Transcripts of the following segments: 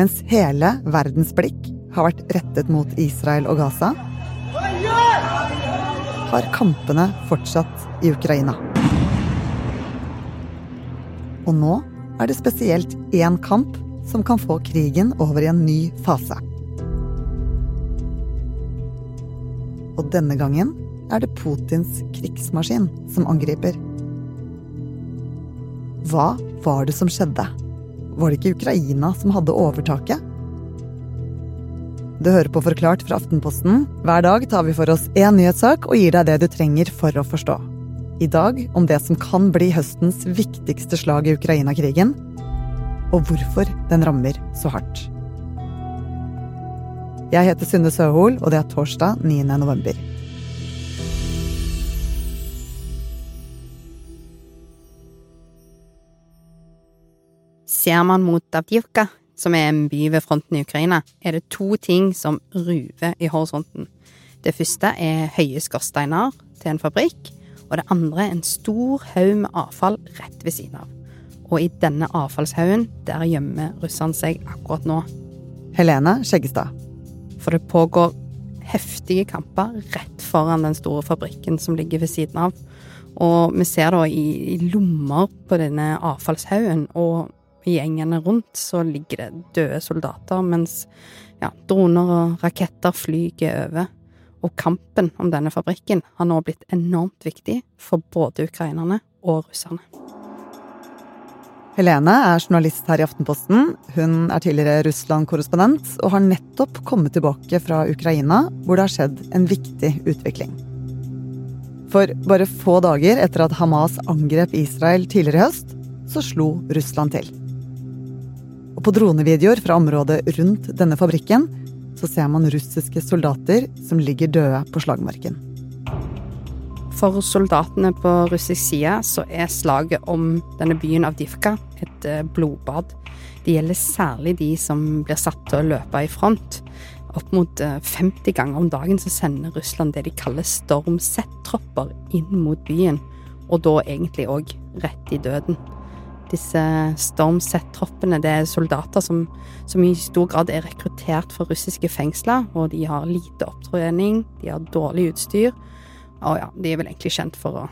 Mens hele verdens blikk har vært rettet mot Israel og Gaza, har kampene fortsatt i Ukraina. Og nå er det spesielt én kamp som kan få krigen over i en ny fase. Og denne gangen er det Putins krigsmaskin som angriper. Hva var det som skjedde? Var det ikke Ukraina som hadde overtaket? Du hører på Forklart fra Aftenposten. Hver dag tar vi for oss én nyhetssak og gir deg det du trenger for å forstå. I dag om det som kan bli høstens viktigste slag i Ukraina-krigen, og hvorfor den rammer så hardt. Jeg heter Synne Søhol, og det er torsdag 9. november. Ser man mot Avdivka, som er en by ved fronten i Ukraina, er det to ting som ruver i horisonten. Det første er høye skorsteiner til en fabrikk, og det andre en stor haug med avfall rett ved siden av. Og i denne avfallshaugen, der gjemmer russerne seg akkurat nå. Helene Skjeggestad. For det pågår heftige kamper rett foran den store fabrikken som ligger ved siden av. Og vi ser da i, i lommer på denne avfallshaugen og i gjengene rundt så ligger det døde soldater, mens ja, droner og raketter flyger over. Og kampen om denne fabrikken har nå blitt enormt viktig for både ukrainerne og russerne. Helene er journalist her i Aftenposten. Hun er tidligere Russland-korrespondent og har nettopp kommet tilbake fra Ukraina, hvor det har skjedd en viktig utvikling. For bare få dager etter at Hamas angrep Israel tidligere i høst, så slo Russland til. Og på dronevideoer fra området rundt denne fabrikken så ser man russiske soldater som ligger døde på slagmarken. For soldatene på russisk side så er slaget om denne byen Avdivka et eh, blodbad. Det gjelder særlig de som blir satt til å løpe i front. Opp mot 50 eh, ganger om dagen så sender Russland det de kaller Storm Z-tropper inn mot byen, og da egentlig òg rett i døden. Disse Storm Z-troppene det er soldater som, som, i stor grad er rekruttert fra russiske fengsler, og de har lite opptrening, de har dårlig utstyr, og ja, de er vel egentlig kjent for å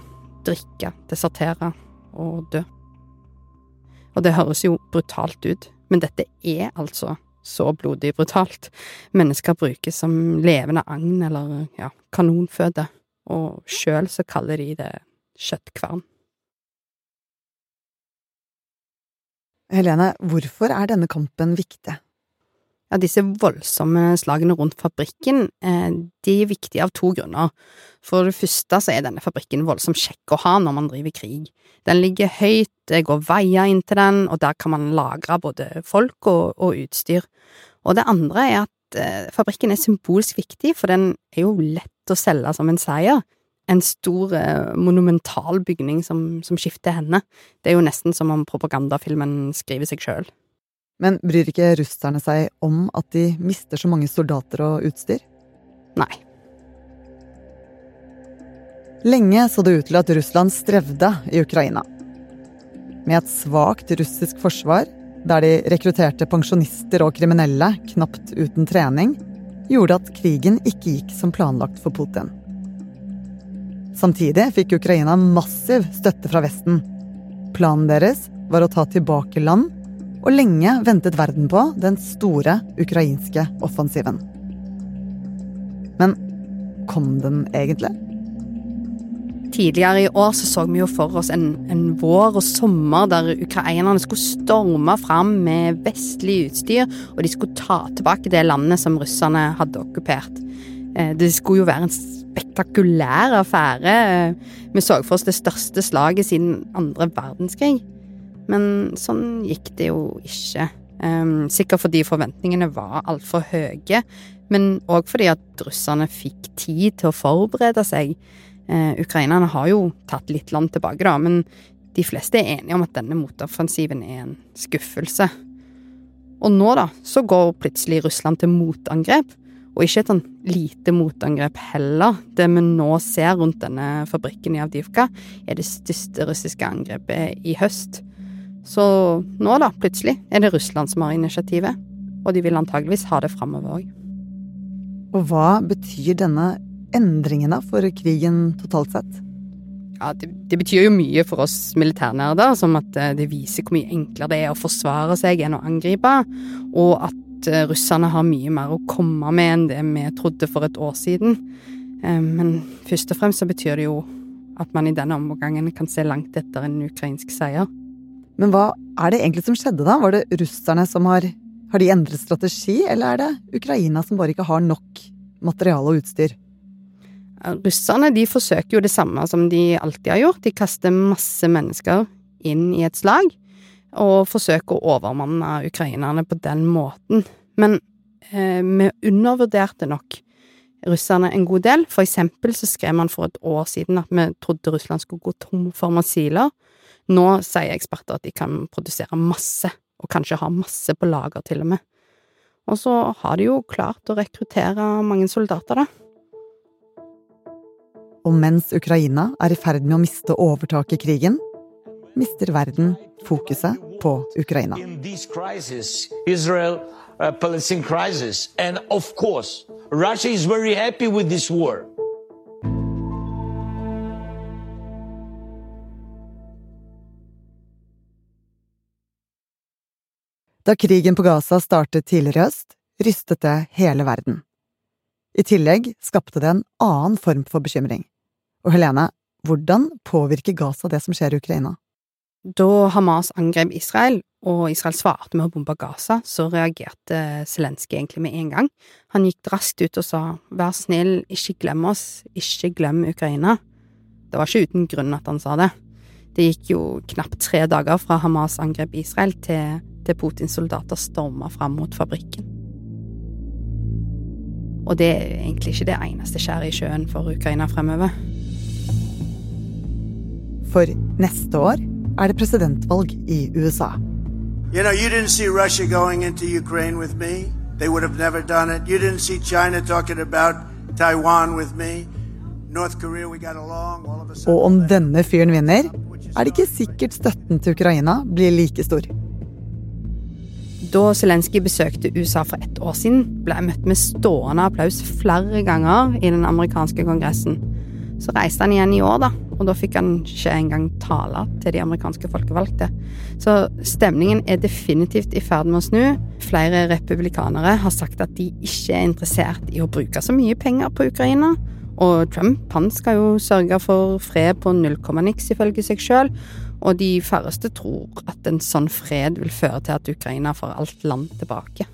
drikke, desertere og dø. Og det høres jo brutalt ut, men dette er altså så blodig brutalt. Mennesker brukes som levende agn eller ja, kanonføde, og sjøl så kaller de det kjøttkvern. Helene, hvorfor er denne kampen viktig? Ja, disse voldsomme slagene rundt fabrikken, eh, de er viktige av to grunner. For det første så er denne fabrikken voldsomt kjekk å ha når man driver krig. Den ligger høyt, det går veier inn til den, og der kan man lagre både folk og, og utstyr. Og det andre er at eh, fabrikken er symbolsk viktig, for den er jo lett å selge som en seier en stor, eh, monumental bygning som, som, skifter henne. Det er jo nesten som om propagandafilmen skriver seg sjøl. Men bryr ikke russerne seg om at de mister så mange soldater og utstyr? Nei. Lenge så det ut til at Russland strevde i Ukraina. Med et svakt russisk forsvar, der de rekrutterte pensjonister og kriminelle knapt uten trening, gjorde at krigen ikke gikk som planlagt for Putin. Samtidig fikk Ukraina massiv støtte fra Vesten. Planen deres var å ta tilbake land, og lenge ventet verden på den store ukrainske offensiven. Men kom den egentlig? Tidligere i år så, så vi jo for oss en, en, vår og sommer der ukrainerne skulle storme fram med vestlig utstyr, og de skulle ta tilbake det landet som russerne hadde okkupert. Eh, det skulle jo være en spektakulær affære. Vi så for oss det største slaget siden andre verdenskrig. Men sånn gikk det jo ikke. Um, sikkert fordi forventningene var altfor høye, men òg fordi at russerne fikk tid til å forberede seg. Uh, ukrainerne har jo tatt litt land tilbake, da, men de fleste er enige om at denne motoffensiven er en skuffelse. Og nå, da, så går plutselig Russland til motangrep. Og ikke et sånn lite motangrep heller. Det vi nå ser rundt denne fabrikken i Avdivka, er det største russiske angrepet i høst. Så nå, da, plutselig, er det Russland som har initiativet. og de vil antageligvis ha det framover òg. Og hva betyr denne endringen da for krigen totalt sett? Ja, det, det, betyr jo mye for oss militærnerder, som at eh, det viser hvor mye enklere det er å forsvare seg enn å angripe, og at eh, russerne har mye mer å komme med enn det vi trodde for et år siden. Eh, men først og fremst så betyr det jo at man i denne omgangen kan se langt etter en ukrainsk seier. Men hva er det egentlig som skjedde da? Var det russerne som har Har de endret strategi, eller er det Ukraina som bare ikke har nok materiale og utstyr? Russerne de forsøker jo det samme som de alltid har gjort. De kaster masse mennesker inn i et slag, og forsøke å overmanne ukrainerne på den måten. Men eh, vi undervurderte nok russerne en god del. For eksempel så skrev man for et år siden at vi trodde Russland skulle gå tom for missiler. Nå sier eksperter at de kan produsere masse, og kanskje ha masse på lager til og med. Og så har de jo klart å rekruttere mange soldater, da. Og mens Ukraina er i ferd med å miste overtaket i krigen, mister verden fokuset på Ukraina. Israel, uh, crisis, course. Da krigen på Gaza startet tidligere i høst, rystet det hele verden. I tillegg skapte det en annen form for bekymring. Og Helene, hvordan påvirker Gaza det som skjer i Ukraina? Da Hamas angrep Israel, og Israel svarte med å bombe Gaza, så reagerte Zelenskyj egentlig med en gang. Han gikk raskt ut og sa vær snill, ikke glem oss, ikke glem Ukraina. Det var ikke uten grunn at han sa det. Det gikk jo knapt tre dager fra Hamas angrep Israel til, til Putins soldater storma fram mot fabrikken. Og det er egentlig ikke det eneste skjæret i sjøen for Ukraina fremover. For neste år er det presidentvalg i USA. You know, you didn't see Russia going into Ukraine with me. They would have never done it. You didn't see China talking about Taiwan with me. North Korea, we got along. All of a sudden, Og om denne fyren vinner, er det ikke sikkert støtten til Ukraina blir like stor. Da Zelenskyj besøkte USA for ett år siden, ble jeg møtt med stående applaus flere ganger i den amerikanske kongressen. Så reiste han igjen i år, da, og da fikk han ikke engang tale til de amerikanske folkevalgte. Så stemningen er definitivt i ferd med å snu. Flere republikanere har sagt at de ikke er interessert i å bruke så mye penger på Ukraina. Og Trump han skal jo sørge for fred på null komma niks, ifølge seg sjøl. Og de færreste tror at en sånn fred vil føre til at Ukraina får alt land tilbake.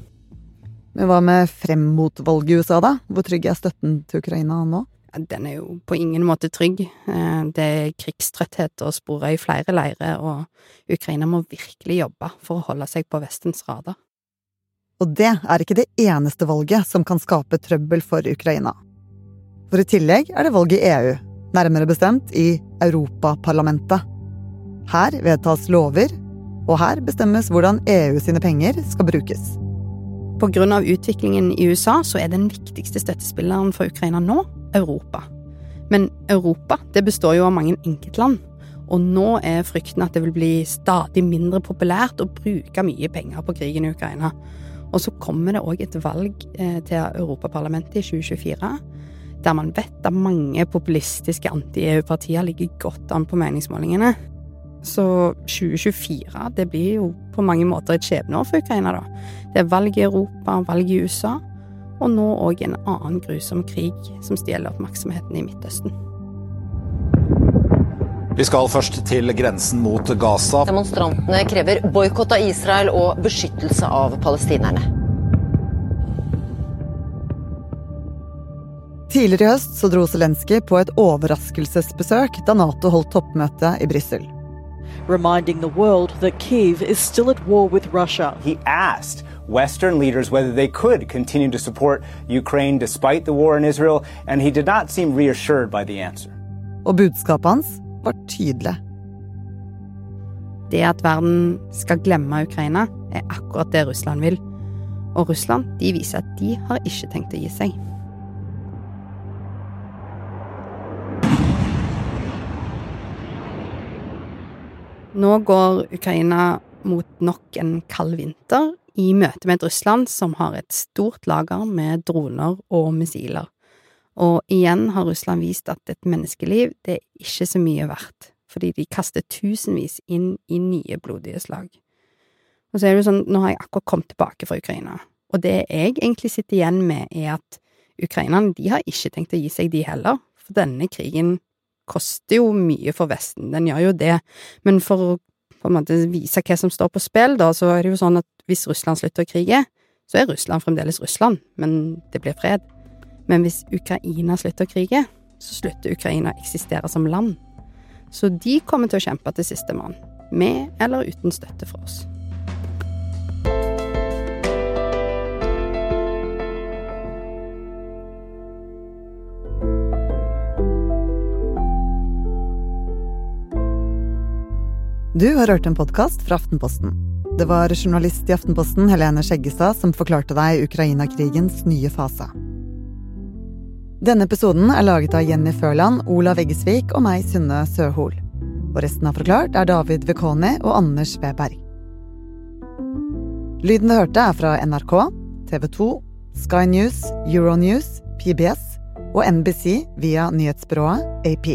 Men hva med frem mot valget i USA, da? Hvor trygg er støtten til Ukraina nå? Den er jo på ingen måte trygg. Eh, det er krigstrøtthet å spore i flere leirer, og Ukraina må virkelig jobbe for å holde seg på Vestens radar. Og det er ikke det eneste valget som kan skape trøbbel for Ukraina. For i tillegg er det valg i EU, nærmere bestemt i Europaparlamentet. Her vedtas lover, og her bestemmes hvordan EU sine penger skal brukes. Av utviklingen i USA så er den viktigste støttespilleren for Ukraina nå Europa. Men Europa det består jo av mange enkeltland, og nå er frykten at det vil bli stadig mindre populært å bruke mye penger på krigen i Ukraina. Og så kommer det òg et valg eh, til Europaparlamentet i 2024, der man vet at mange populistiske anti-EU-partier ligger godt an på meningsmålingene. Så 2024 det blir jo på mange måter et skjebneår for Ukraina, da. Det er valg i Europa, valg i USA, og nå òg en annen grusom krig som stjeler oppmerksomheten i Midtøsten. Vi skal først til grensen mot Gaza. Demonstrantene krever boikott av Israel og beskyttelse av palestinerne. Tidligere i høst så dro Zelenskyj på et overraskelsesbesøk da Nato holdt toppmøte i Brussel. Reminding the world that Kiev is still at war with Russia. He asked Western leaders whether they could continue to support Ukraine despite the war in Israel, and he did not seem reassured by the answer. Og budskapet hans var tydelig. Det at verden skal glemme Ukraina, er akkurat det Russland vil. Og Russland de viser at de har ikke tenkt å gi seg. Nå går Ukraina mot nok en kald vinter i møte med et Russland som har et stort lager med droner og missiler. Og igjen har Russland vist at et menneskeliv, det er ikke så mye verdt, fordi de kaster tusenvis inn i nye blodige slag. Og så er det sånn, nå har jeg akkurat kommet tilbake fra Ukraina, og det jeg egentlig sitter igjen med, er at ukrainerne, de har ikke tenkt å gi seg, de heller, for denne krigen koster jo mye for Vesten, den gjør jo det, men for å på en måte vise hva som står på spill, da, så er det jo sånn at hvis Russland slutter å krige, så er Russland fremdeles Russland, men det blir fred. Men hvis Ukraina slutter å krige, så slutter Ukraina å eksistere som land. Så de kommer til å kjempe til sistemann, med eller uten støtte fra oss. Du har hørt en podkast fra Aftenposten. Det var journalist i Aftenposten Helene Skjeggestad som forklarte deg Ukraina-krigens nye fase. Denne episoden er laget av Jenny Førland, Olav Eggesvik og meg, Synne Søhol. Og resten av Forklart er David Vekoni og Anders Weberg. Lyden du hørte, er fra NRK, TV 2, Sky News, Euronews, PBS og NBC via nyhetsbyrået AP.